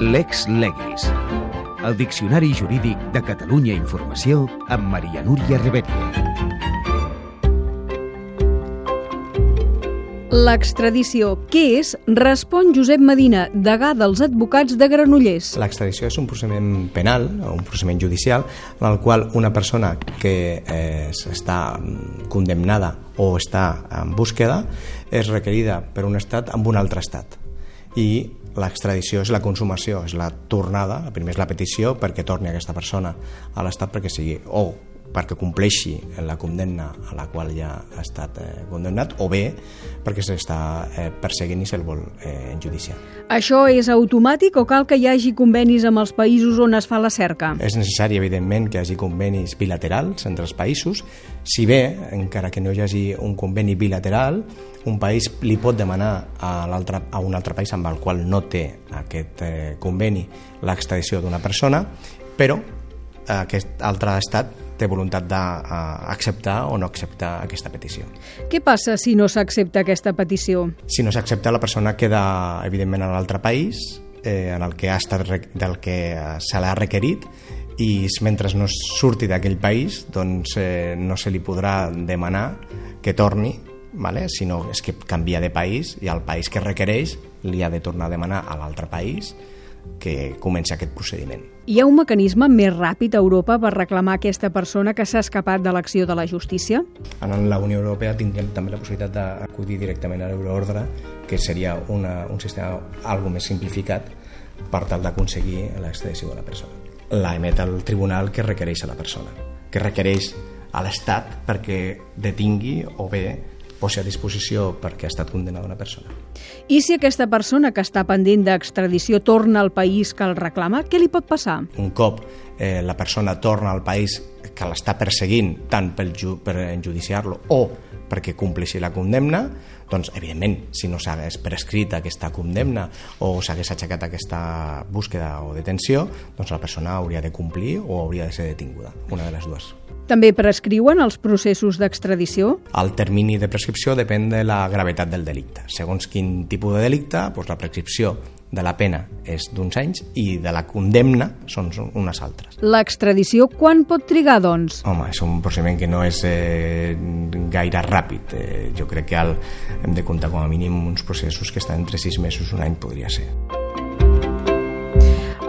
Lex Legis, el Diccionari Jurídic de Catalunya Informació amb Maria Núria Rebetlle. L'extradició, què és? Respon Josep Medina, degà dels advocats de Granollers. L'extradició és un procediment penal, o un procediment judicial, en el qual una persona que eh, està condemnada o està en búsqueda és requerida per un estat amb un altre estat. I l'extradició és la consumació, és la tornada, primer és la petició perquè torni aquesta persona a l'estat perquè sigui o perquè compleixi la condemna a la qual ja ha estat eh, condemnat o bé perquè s'està eh, perseguint i se'l vol eh, enjudiciar. Això és automàtic o cal que hi hagi convenis amb els països on es fa la cerca? És necessari, evidentment, que hi hagi convenis bilaterals entre els països. Si bé, encara que no hi hagi un conveni bilateral, un país li pot demanar a, a un altre país amb el qual no té aquest eh, conveni l'extradició d'una persona, però aquest altre estat té voluntat d'acceptar o no acceptar aquesta petició. Què passa si no s'accepta aquesta petició? Si no s'accepta, la persona queda, evidentment, en l'altre país, eh, en el que ha estat del que se l'ha requerit, i mentre no surti d'aquell país doncs eh, no se li podrà demanar que torni vale? sinó és que canvia de país i el país que requereix li ha de tornar a demanar a l'altre país que comença aquest procediment. Hi ha un mecanisme més ràpid a Europa per reclamar aquesta persona que s'ha escapat de l'acció de la justícia? En la Unió Europea tindríem també la possibilitat d'acudir directament a l'euroordre, que seria una, un sistema algo més simplificat per tal d'aconseguir l'extradició de la persona. La emet el tribunal que requereix a la persona, que requereix a l'Estat perquè detingui o bé posi a disposició perquè ha estat condemnada una persona. I si aquesta persona que està pendent d'extradició torna al país que el reclama, què li pot passar? Un cop eh, la persona torna al país que l'està perseguint tant per, per enjudiciar-lo o perquè compleixi la condemna, doncs, evidentment, si no s'hagués prescrit aquesta condemna o s'hagués aixecat aquesta búsqueda o detenció, doncs la persona hauria de complir o hauria de ser detinguda, una de les dues. També prescriuen els processos d'extradició? El termini de prescripció depèn de la gravetat del delicte. Segons quin tipus de delicte, doncs la prescripció de la pena és d'uns anys i de la condemna són unes altres. L'extradició quan pot trigar, doncs? Home, és un procediment que no és eh, gaire ràpid. Eh, jo crec que el, hem de comptar com a mínim uns processos que estan entre sis mesos, un any podria ser.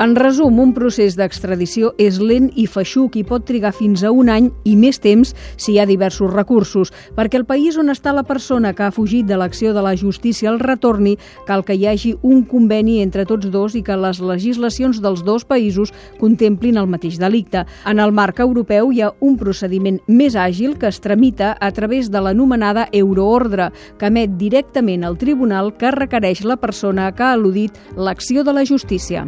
En resum, un procés d'extradició és lent i feixuc i pot trigar fins a un any i més temps si hi ha diversos recursos, perquè el país on està la persona que ha fugit de l'acció de la justícia al retorni cal que hi hagi un conveni entre tots dos i que les legislacions dels dos països contemplin el mateix delicte. En el marc europeu hi ha un procediment més àgil que es tramita a través de l'anomenada euroordre, que emet directament al tribunal que requereix la persona que ha al·ludit l'acció de la justícia.